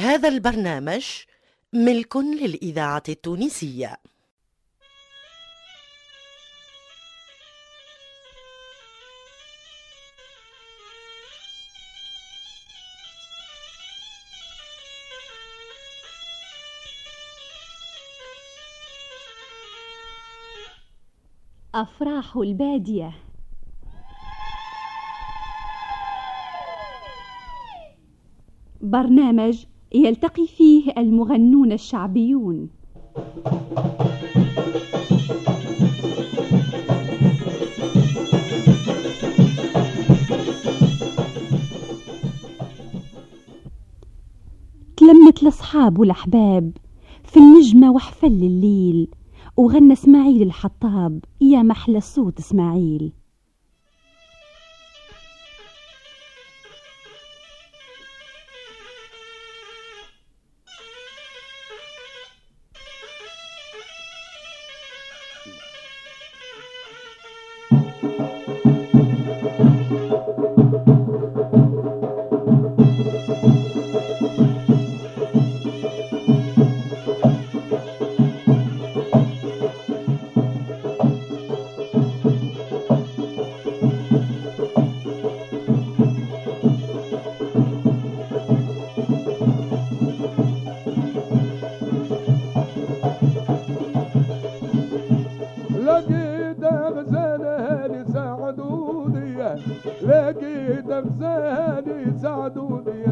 هذا البرنامج ملك للإذاعة التونسية. أفراح البادية. برنامج يلتقي فيه المغنون الشعبيون. تلمت الأصحاب والأحباب في النجمة وحفل الليل. وغنى إسماعيل الحطاب يا محلى صوت إسماعيل. لقيت دمساني سعدوني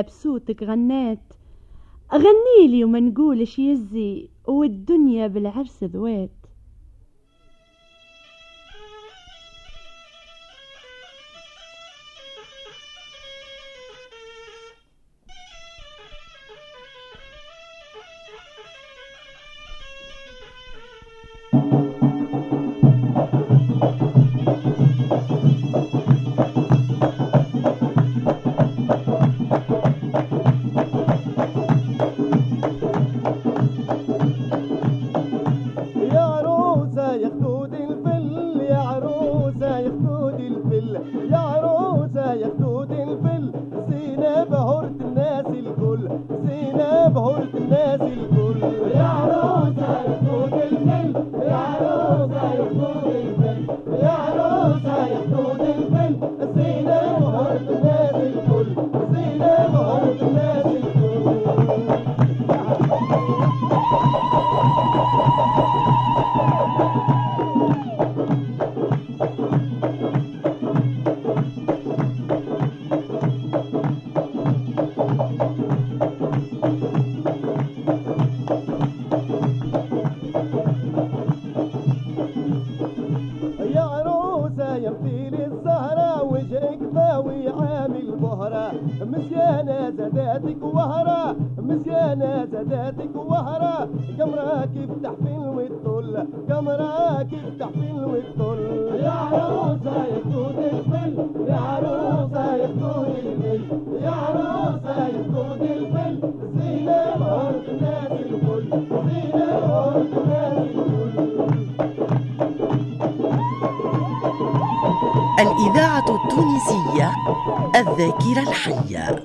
بصوتك غنيت. غنيلي وما نقولش يزي والدنيا بالعرس ذوات الإذاعة التونسية الذاكرة الحية.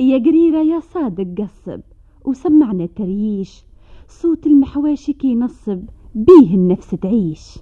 يا قريرة يا صادق قصب وسمعنا تريش صوت المحواشي كي نصب بيه النفس تعيش.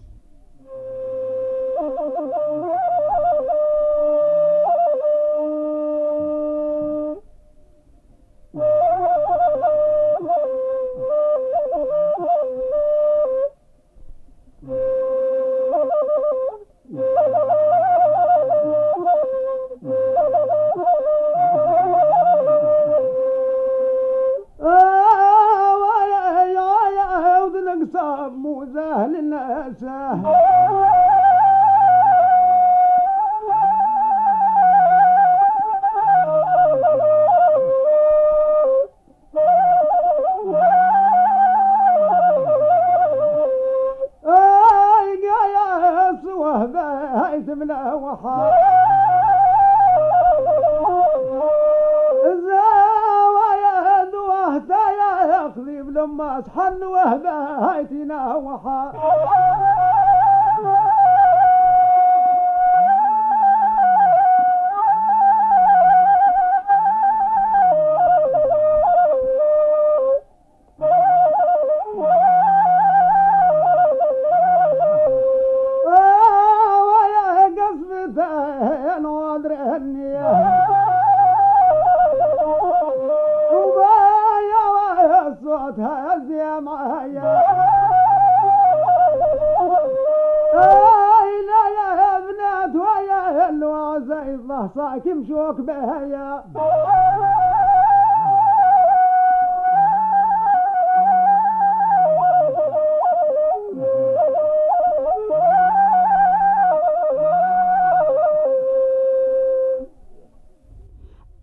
أحصائك مشوك بهايا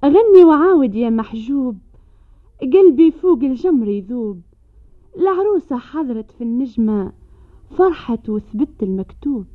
غني وعاود يا محجوب قلبي فوق الجمر يذوب. العروسة حضرت في النجمة فرحت وثبت المكتوب.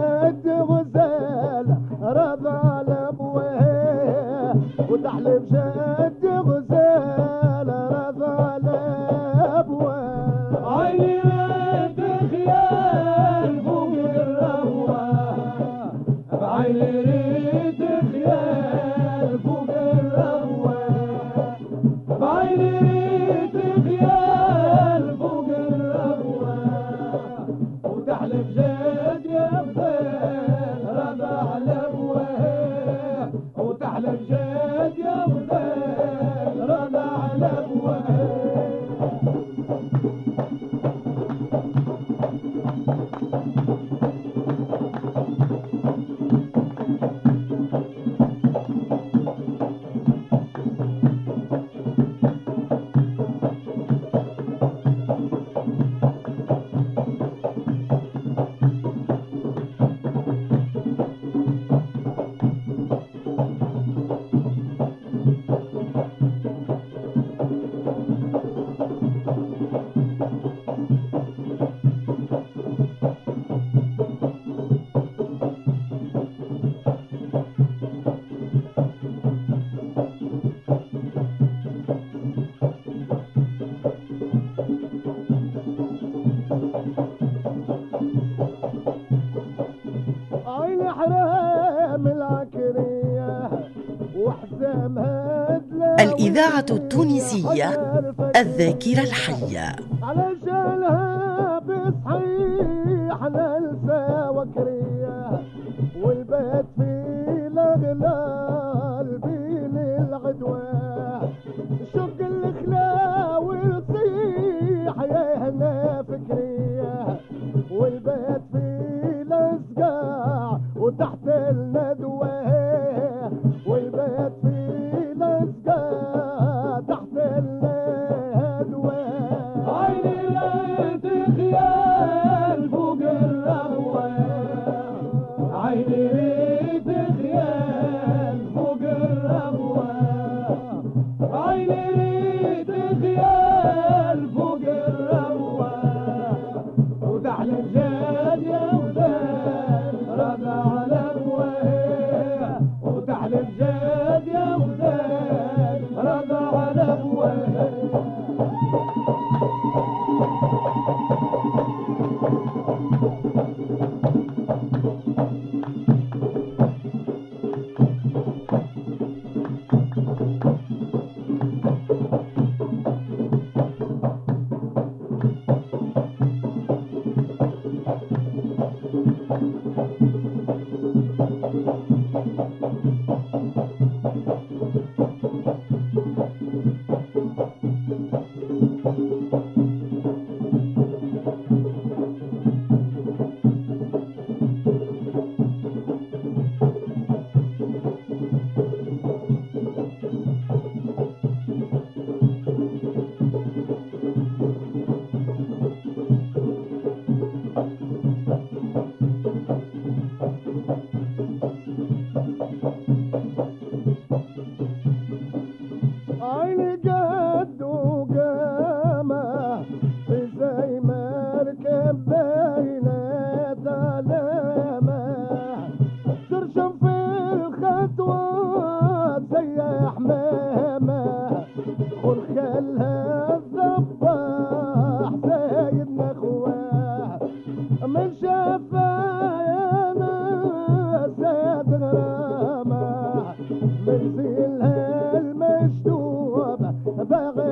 وتحلب الذاكرة الحية. والبيت في الأغلال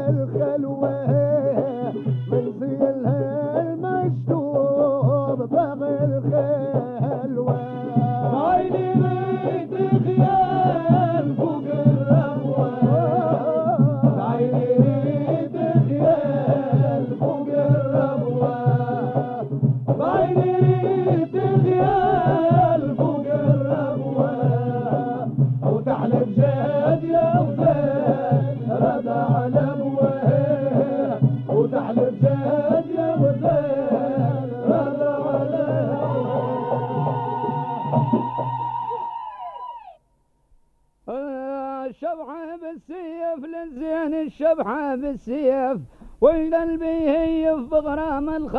الخلوة.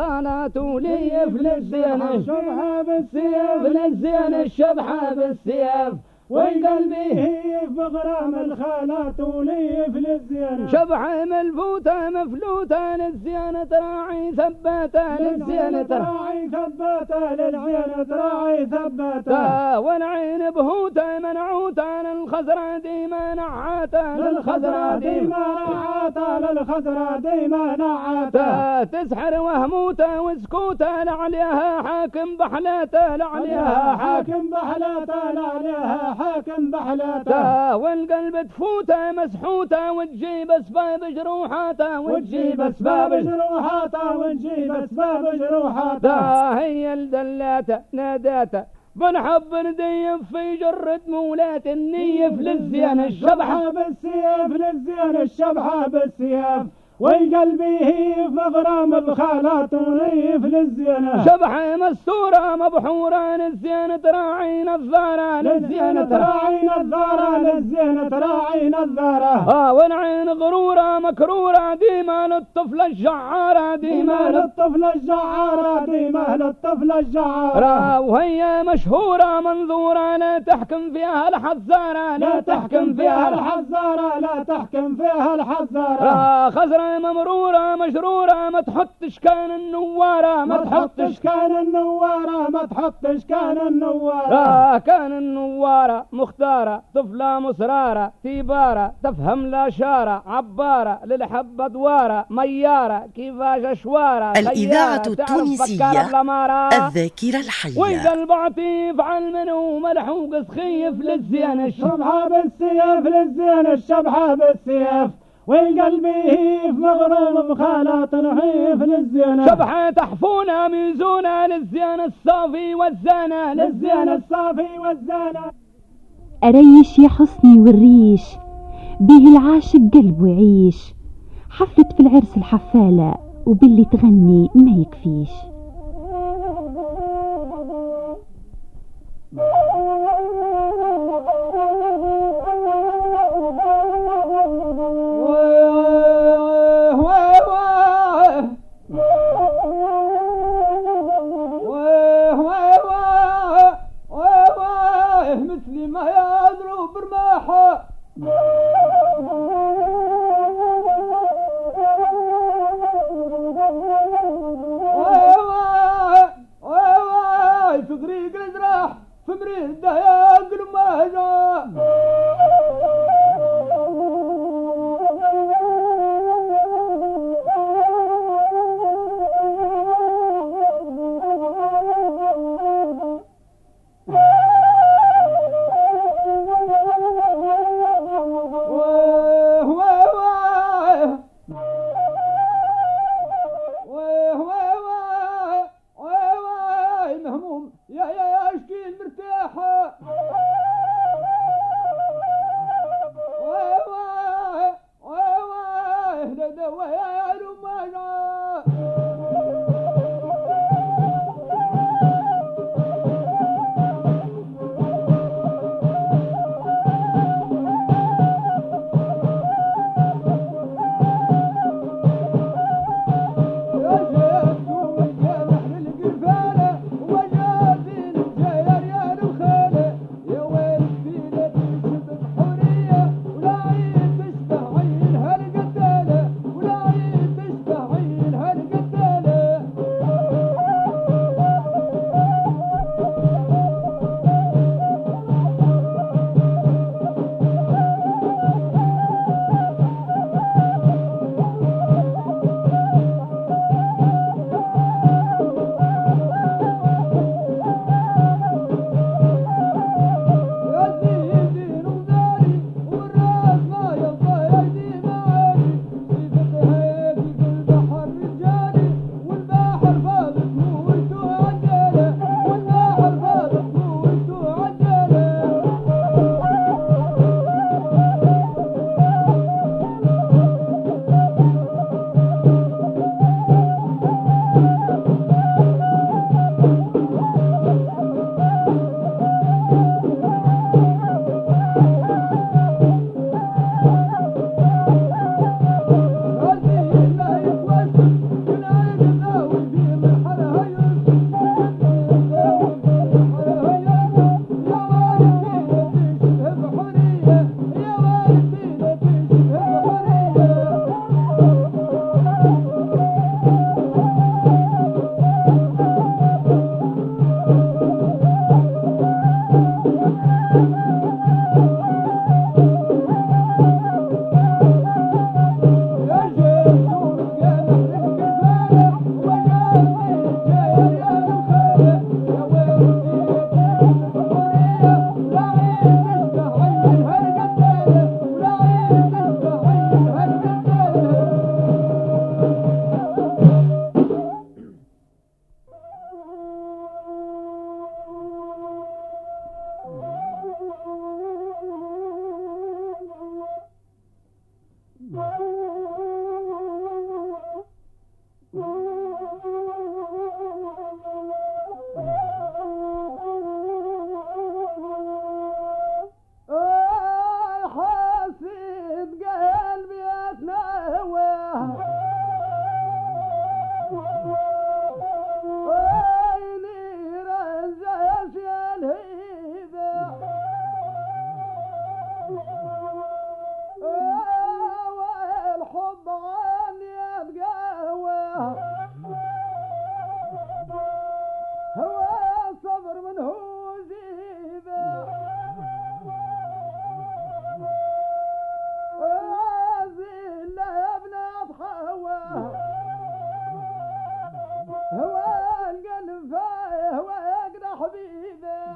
الخالات وليف للزين الشبحة بالسيف. للزين الشبحة بالسيف. والقلبي هي بغرام الخالات وليف للزينة. شبحة ملفوتة مفلوتة للزينة راعي ثباتة للزينة. راعي ثباتة للزينة راعي ثباتة والعين بهوتة منعوتة للخزرة ديما نعاتة للخضرة ديما نعاتة للخضرة ديما نعاتة تسحر وهموتة وسكوتة لعليها حاكم بحلاته لعليها حاكم. بحلاته لا عليها حاكم بحلاته والقلب تفوته مسحوته وتجيب أسباب جروحاته وتجيب أسباب جروحاته ونجيب أسباب جروحاته هي الدلاتة ناداتة. بنحب نديف في جرة مولات النيف للزين الشبحة الشبحة بالسيف للزين الشبحة بالسيف والقلب هي مغرام الخالات ونيف للزينة. شبحة مستورة مبحورة للزين تراعي نظارة للزينة. راعي نظارة للزينة راعي نظارة آه والعين غرورة مكرورة ديما للطفلة الشعارة ديما للطفل الجعارة ديما للطفل الجعارة. وهي مشهورة منظورة لا تحكم فيها الحزارة لا تحكم فيها الحزارة لا تحكم فيها الحزارة خزرة ممرورة مشرورة ما تحطش كان النوارة ما تحطش كان النوارة ما تحطش كان النوارة. را كان النوارة مختارة طفلة مصرارة تيبارة تفهم لا شارة عبارة للحبة دوارة ميارة كيفاش أشوارة الإذاعة التونسية. الذاكرة وإذا الحية البعطيف على منو ملحوق سخيف للزين الشبحة الشبحة بالسيف للزين الشبحة بالسيف. والقلب هيف مغروم بخالات نحيف للزينة. شبحة تحفونة ميزونة للزين الصافي والزانة للزين للزين الصافي والزانة. أريش يا حسني والريش به العاشق قلبه يعيش حفلة في العرس الحفالة وباللي تغني ما يكفيش.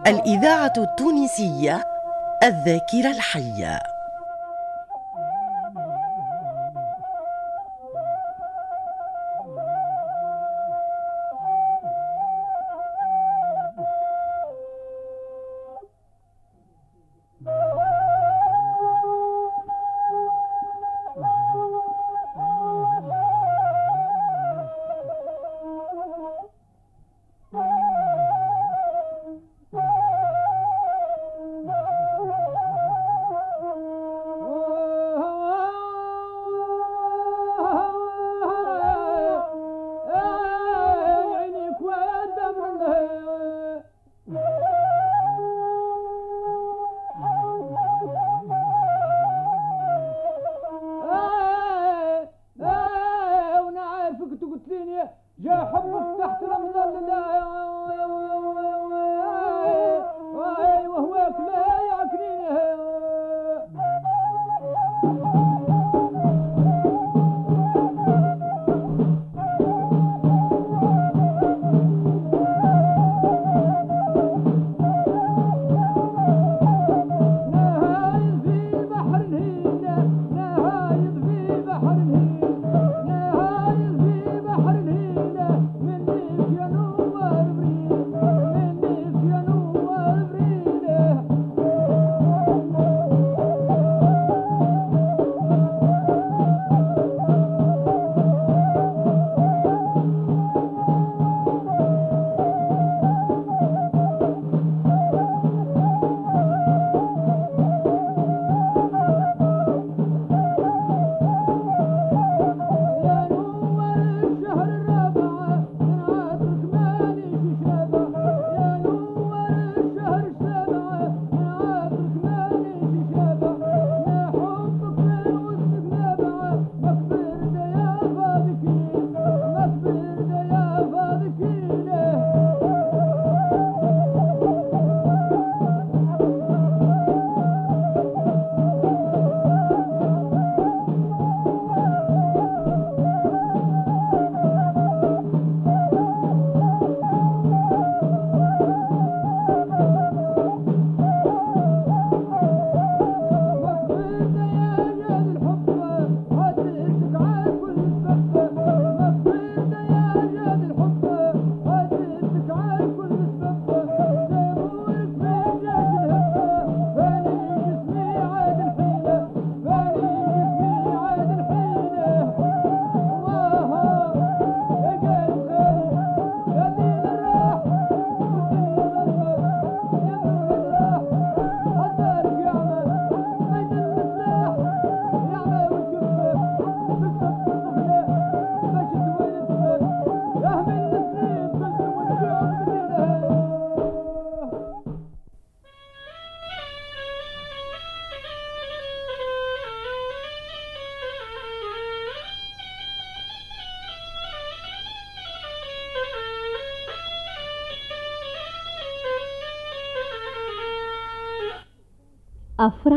الإذاعة التونسية الذاكرة الحية.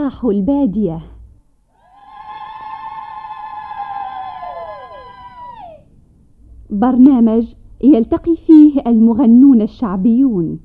أفراح البادية. برنامج يلتقي فيه المغنون الشعبيون.